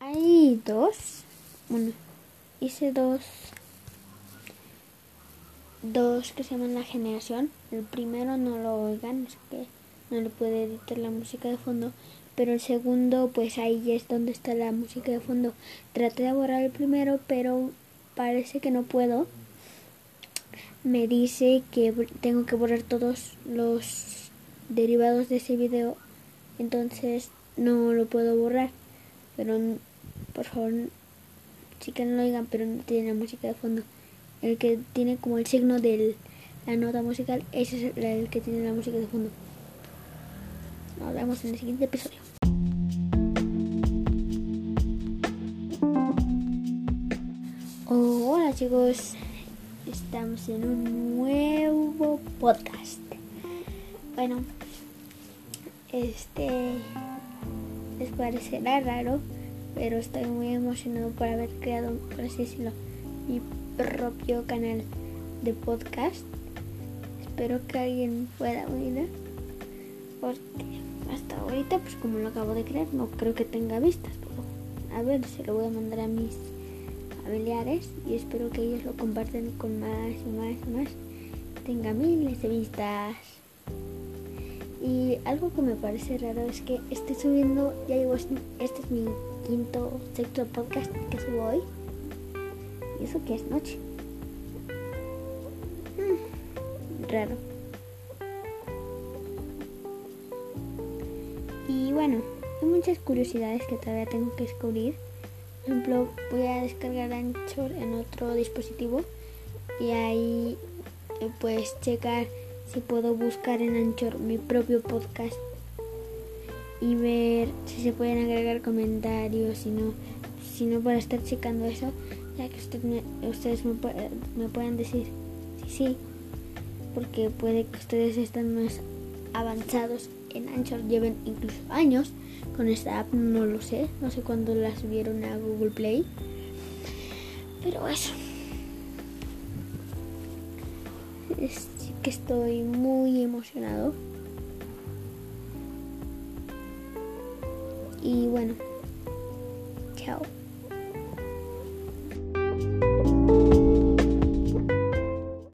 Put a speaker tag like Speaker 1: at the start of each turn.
Speaker 1: Hay dos. Bueno, hice dos. Dos que se llaman La Generación. El primero no lo oigan, es que no le puede editar la música de fondo. Pero el segundo, pues ahí es donde está la música de fondo. Traté de borrar el primero, pero parece que no puedo. Me dice que tengo que borrar todos los derivados de ese video. Entonces no lo puedo borrar. Pero por favor, sí que no lo oigan, pero no tiene la música de fondo. El que tiene como el signo de la nota musical, ese es el que tiene la música de fondo. Nos vemos en el siguiente episodio. Hola chicos, estamos en un nuevo podcast. Bueno, este parecerá raro, pero estoy muy emocionado por haber creado, por así decirlo, mi propio canal de podcast. Espero que alguien pueda oír, porque hasta ahorita, pues como lo acabo de crear, no creo que tenga vistas, pero a ver, se lo voy a mandar a mis familiares y espero que ellos lo compartan con más y más y más. Tenga miles de vistas. Y algo que me parece raro es que estoy subiendo, ya llevo, este es mi quinto, sexto podcast que subo hoy. Y eso que es noche. Hmm, raro. Y bueno, hay muchas curiosidades que todavía tengo que descubrir. Por ejemplo, voy a descargar Anchor en otro dispositivo y ahí eh, pues checar si puedo buscar en Anchor mi propio podcast y ver si se pueden agregar comentarios, si no, si no para estar checando eso, ya que ustedes me, me puedan decir sí, sí, porque puede que ustedes estén más avanzados en Anchor, lleven incluso años con esta app, no lo sé, no sé cuándo la subieron a Google Play, pero eso. Que estoy muy emocionado. Y bueno, chao.